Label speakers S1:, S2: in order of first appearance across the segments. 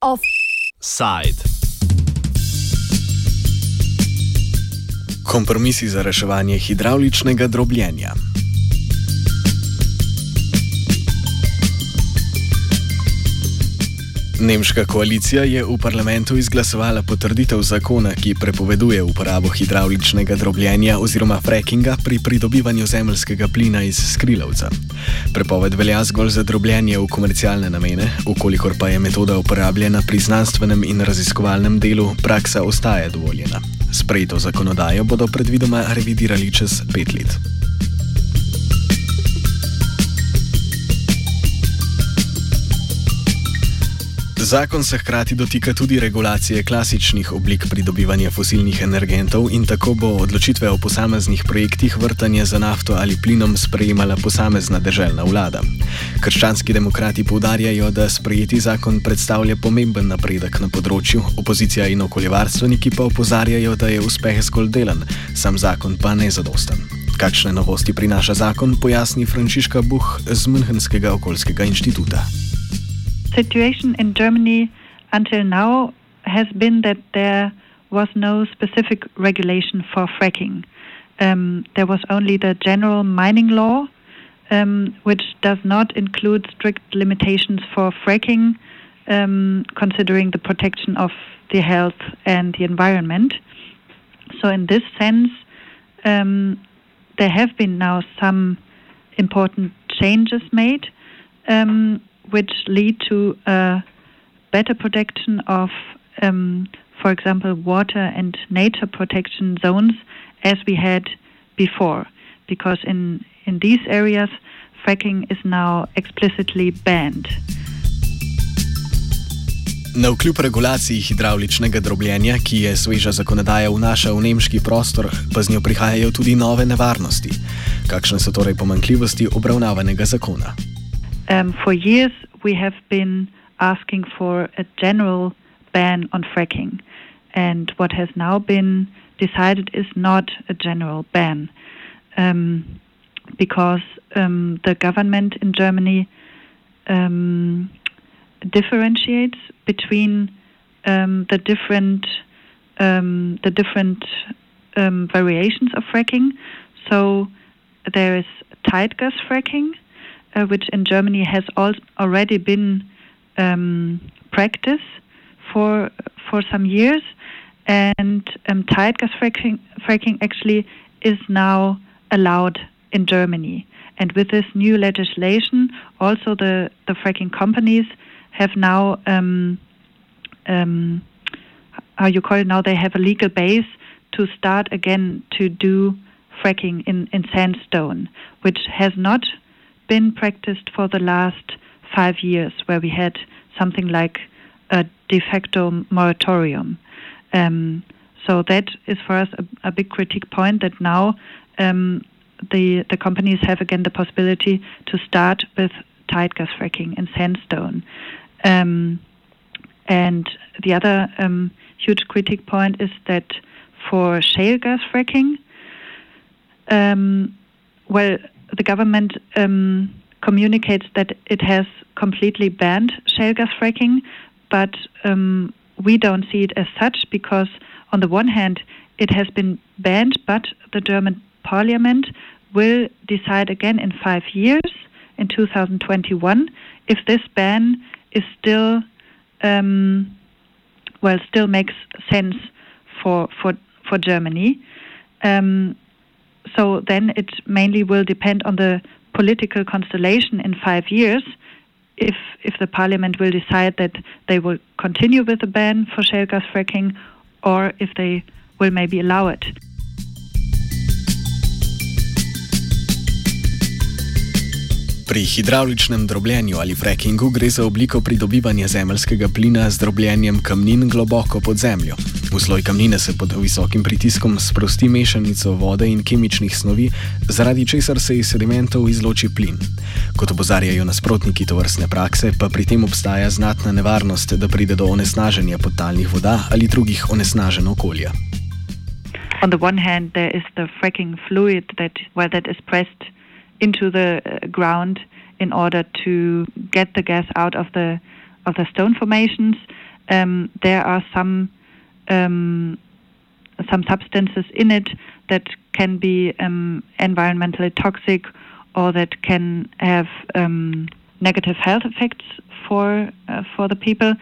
S1: Offside.
S2: Kompromisi za reševanje hidravličnega drobljenja. Nemška koalicija je v parlamentu izglasovala potrditev zakona, ki prepoveduje uporabo hidravličnega drobljenja oziroma frackinga pri pridobivanju zemljskega plina iz skrilavca. Prepoved velja zgolj za drobljenje v komercialne namene, ukolikor pa je metoda uporabljena pri znanstvenem in raziskovalnem delu, praksa ostaje dovoljena. Sprejeto zakonodajo bodo predvidoma revidirali čez pet let. Zakon se hkrati dotika tudi regulacije klasičnih oblik pridobivanja fosilnih energentov in tako bo odločitve o posameznih projektih vrtanja za nafto ali plinom sprejemala posamezna državna vlada. Krščanski demokrati poudarjajo, da sprejeti zakon predstavlja pomemben napredek na področju, opozicija in okoljevarstveniki pa opozarjajo, da je uspeh zgolj delen, sam zakon pa ne zadosten. Kakšne novosti prinaša zakon, pojasni Frančiška Buh z Münchenskega okoljskega inštituta.
S3: Situation in Germany until now has been that there was no specific regulation for fracking. Um, there was only the general mining law, um, which does not include strict limitations for fracking, um, considering the protection of the health and the environment. So, in this sense, um, there have been now some important changes made. Um, which lead to a better protection of, um, for example, water and nature protection zones as we had before. Because in, in these areas, fracking is now explicitly banned.
S2: Na vkljub regulaciji hidravličnega drobljenja, ki je sveža zakonodaja vnaša v nemški prostor, pa z njo prihajajo tudi nove nevarnosti. Kakšne so torej pomankljivosti obravnavanega zakona?
S3: Um, for years, we have been asking for a general ban on fracking. And what has now been decided is not a general ban um, because um, the government in Germany um, differentiates between um, the different um, the different variations of fracking. So there is tight gas fracking, uh, which in Germany has already been um, practice for for some years, and um, tight gas fracking, fracking actually is now allowed in Germany. And with this new legislation, also the, the fracking companies have now, um, um, how you call it now, they have a legal base to start again to do fracking in, in sandstone, which has not been practiced for the last five years, where we had something like a de facto moratorium. Um, so that is for us a, a big critique point that now um, the the companies have again the possibility to start with tight gas fracking in sandstone. Um, and the other um, huge critique point is that for shale gas fracking, um, well, the government um, communicates that it has completely banned shale gas fracking, but um, we don't see it as such because, on the one hand, it has been banned, but the German parliament will decide again in five years, in 2021, if this ban is still, um, well, still makes sense for for for Germany. Um, so then it mainly will depend on the political constellation in five years. If if the parliament will decide that they will continue with the ban for shale gas fracking, or if they will maybe allow it.
S2: Pri hidravličnem drobljenju ali frackingu gre za obliko pridobivanja zemljskega plina z drobljenjem kamnin globoko pod zemljo. V sloj kamnine se pod visokim pritiskom sprosti mešanico vode in kemičnih snovi, zaradi česar se iz sedimentov izloči plin. Kot opozarjajo nasprotniki to vrstne prakse, pa pri tem obstaja znatna nevarnost, da pride do onesnaženja podtalnih voda ali drugih onesnažen okolja.
S3: on the one hand, there is the fracking fluid that well that is pressed into the uh, ground in order to get the gas out of the of the stone formations. Um, there are some um, some substances in it that can be um, environmentally toxic or that can have um, negative health effects for uh, for the people.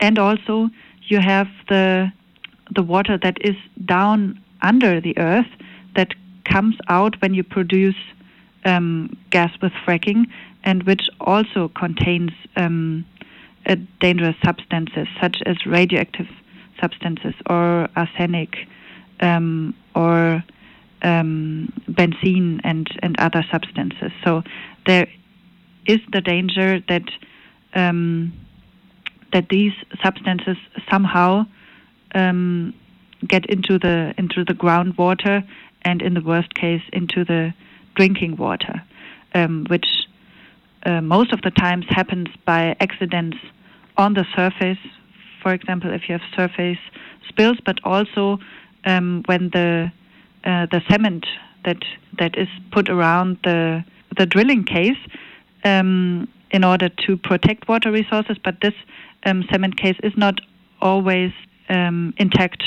S3: And also, you have the the water that is down under the earth that comes out when you produce um, gas with fracking, and which also contains um, dangerous substances such as radioactive substances or arsenic um, or um, benzene and, and other substances. So there is the danger that um, that these substances somehow um, get into the into the groundwater and in the worst case into the drinking water, um, which uh, most of the times happens by accidents on the surface. For example, if you have surface spills, but also um, when the uh, the cement that that is put around the the drilling case um, in order to protect water resources, but this um, cement case is not always um, intact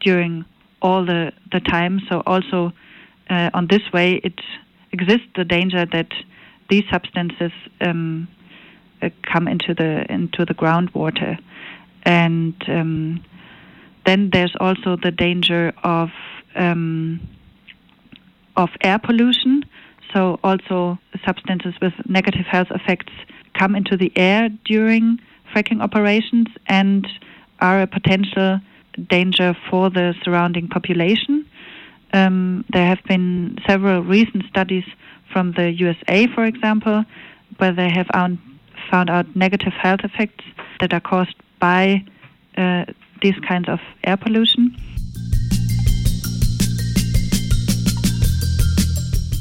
S3: during all the, the time. So also uh, on this way, it exists the danger that these substances um, uh, come into the into the groundwater, and um, then there's also the danger of um, of air pollution. So also substances with negative health effects come into the air during fracking operations and are a potential danger for the surrounding population. Um, there have been several recent studies from the USA, for example, where they have found, out negative health effects that are caused by uh, these kinds of air pollution.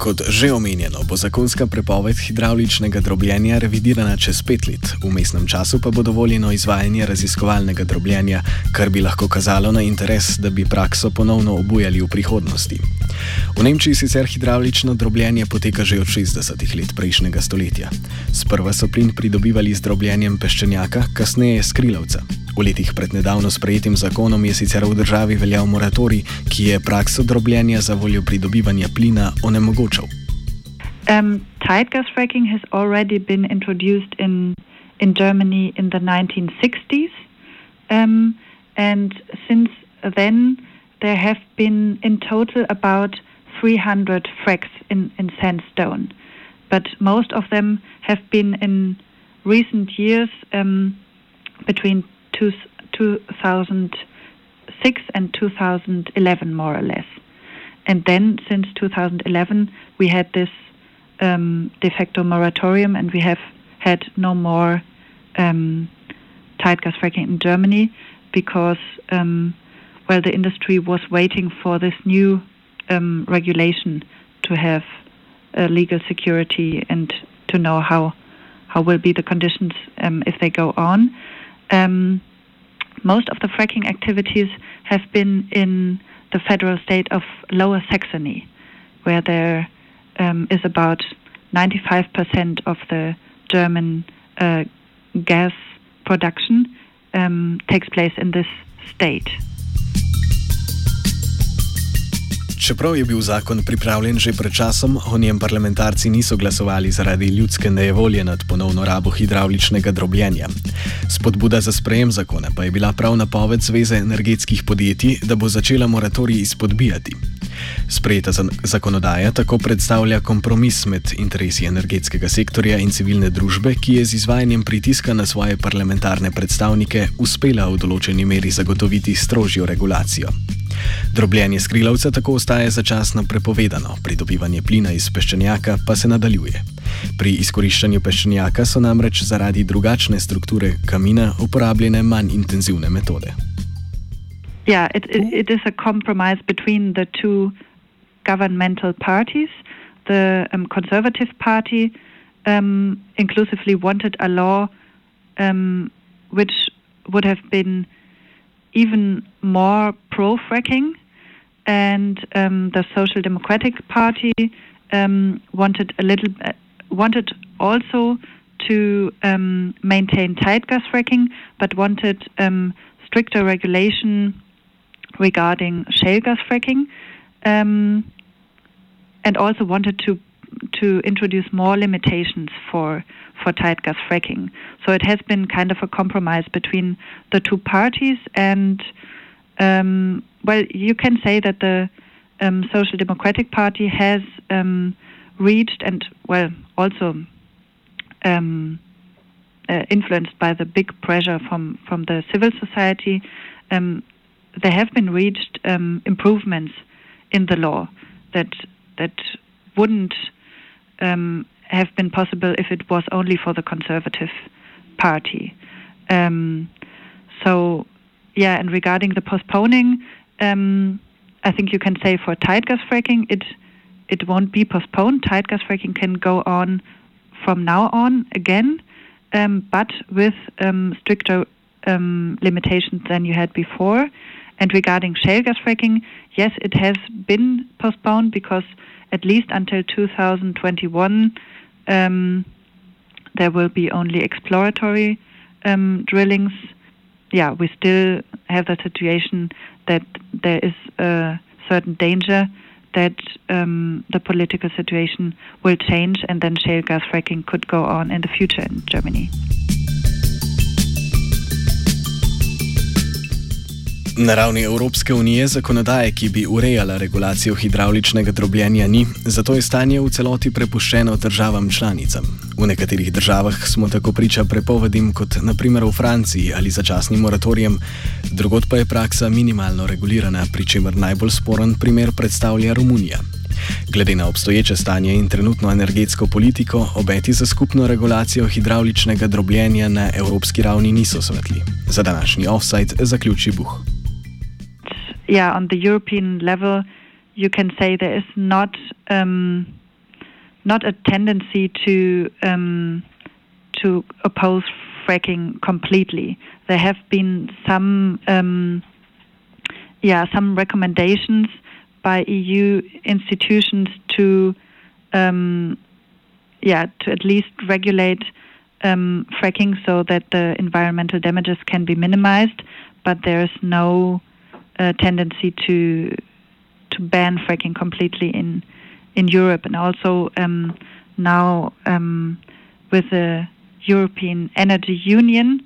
S2: Kot že omenjeno, bo zakonska prepoved hidravličnega drobljenja revidirana čez pet let, v mestnem času pa bo dovoljeno izvajanje raziskovalnega drobljenja, kar bi lahko kazalo na interes, da bi prakso ponovno obujali v prihodnosti. V Nemčiji sicer hidravlično drobljenje poteka že od 60 let prejšnjega stoletja. Sprva so plin pridobivali z drobljenjem peščenjaka, kasneje skrilavca. V letih pred nedavno sprejetim zakonom je sicer v državi veljal moratorij, ki je prakso drobljenja za voljo pridobivanja plina onemogočal.
S3: Um, tight gas fracking has already been introduced in, in Germany in the 1960s. Um, and since then, there have been in total about 300 fracks in, in sandstone. But most of them have been in recent years um, between two, 2006 and 2011, more or less. And then, since 2011, we had this um, de facto moratorium, and we have had no more um, tight gas fracking in Germany because, um, well, the industry was waiting for this new um, regulation to have legal security and to know how how will be the conditions um, if they go on. Um, most of the fracking activities have been in the federal state of Lower Saxony, where there um, is about 95% of the German uh, gas production um, takes place in this state.
S2: Čeprav je bil zakon pripravljen že pred časom, o njem parlamentarci niso glasovali zaradi ljudske nejevolje nad ponovno rabo hidravličnega drobljenja. Spodbuda za sprejem zakona pa je bila prav napoved Zveze energetskih podjetij, da bo začela moratorij izpodbijati. Sprejeta zakonodaja tako predstavlja kompromis med interesi energetskega sektorja in civilne družbe, ki je z izvajanjem pritiska na svoje parlamentarne predstavnike uspela v določeni meri zagotoviti strožjo regulacijo. Drobljenje skrilavca tako ostaje začasno prepovedano, pridobivanje plina iz peščenjaka pa se nadaljuje. Pri izkoriščanju peščenjaka so namreč zaradi drugačne strukture kamina uporabljene manj intenzivne metode.
S3: Yeah, it, it, it is a compromise between the two governmental parties. The um, Conservative Party um, inclusively wanted a law um, which would have been even more pro fracking and um, the Social Democratic Party um, wanted a little uh, wanted also to um, maintain tight gas fracking, but wanted um, stricter regulation regarding shale gas fracking, um, and also wanted to to introduce more limitations for for tight gas fracking. So it has been kind of a compromise between the two parties, and um, well, you can say that the um, Social Democratic Party has um, reached and well also um, uh, influenced by the big pressure from from the civil society. Um, there have been reached um, improvements in the law that that wouldn't um, have been possible if it was only for the Conservative Party. So, yeah, and regarding the postponing, um, I think you can say for tight gas fracking, it it won't be postponed. Tight gas fracking can go on from now on again, um, but with um, stricter um, limitations than you had before. And regarding shale gas fracking, yes, it has been postponed because at least until 2021, um, there will be only exploratory um, drillings. Yeah, we still have the situation that there is a certain danger that um, the political situation will change and then shale gas fracking could go on in the future in Germany.
S2: Na ravni Evropske unije zakonodaje, ki bi urejala regulacijo hidravličnega drobljenja, ni, zato je stanje v celoti prepuščeno državam članicam. V nekaterih državah smo tako priča prepovedim, kot naprimer v Franciji ali začasnim moratorijem, drugot pa je praksa minimalno regulirana, pri čemer najbolj sporen primer predstavlja Romunija. Glede na obstoječe stanje in trenutno energetsko politiko, obeti za skupno regulacijo hidravličnega drobljenja na evropski ravni niso svetli. Za današnji offside zaključi Buh.
S3: Yeah, on the European level, you can say there is not um, not a tendency to um, to oppose fracking completely. There have been some um, yeah some recommendations by EU institutions to um, yeah to at least regulate um, fracking so that the environmental damages can be minimized, but there is no tendency to to ban fracking completely in in Europe, and also um, now um, with the European Energy Union,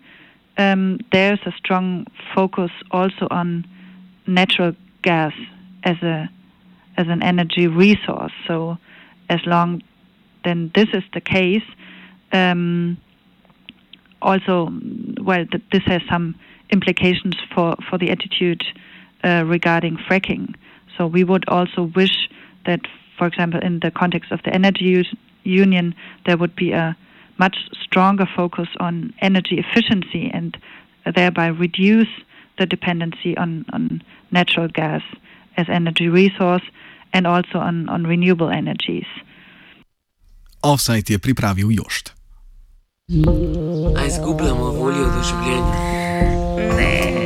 S3: um, there's a strong focus also on natural gas as a as an energy resource. So, as long then this is the case, um, also well, th- this has some implications for for the attitude uh, regarding fracking. So we would also wish that, for example, in the context of the energy union, there would be a much stronger focus on energy efficiency and thereby reduce the dependency on, on natural gas as energy resource and also on, on renewable energies.
S2: Offsite je pripravil Jošt.
S1: A izgubljamo voljo do življenja? Ne.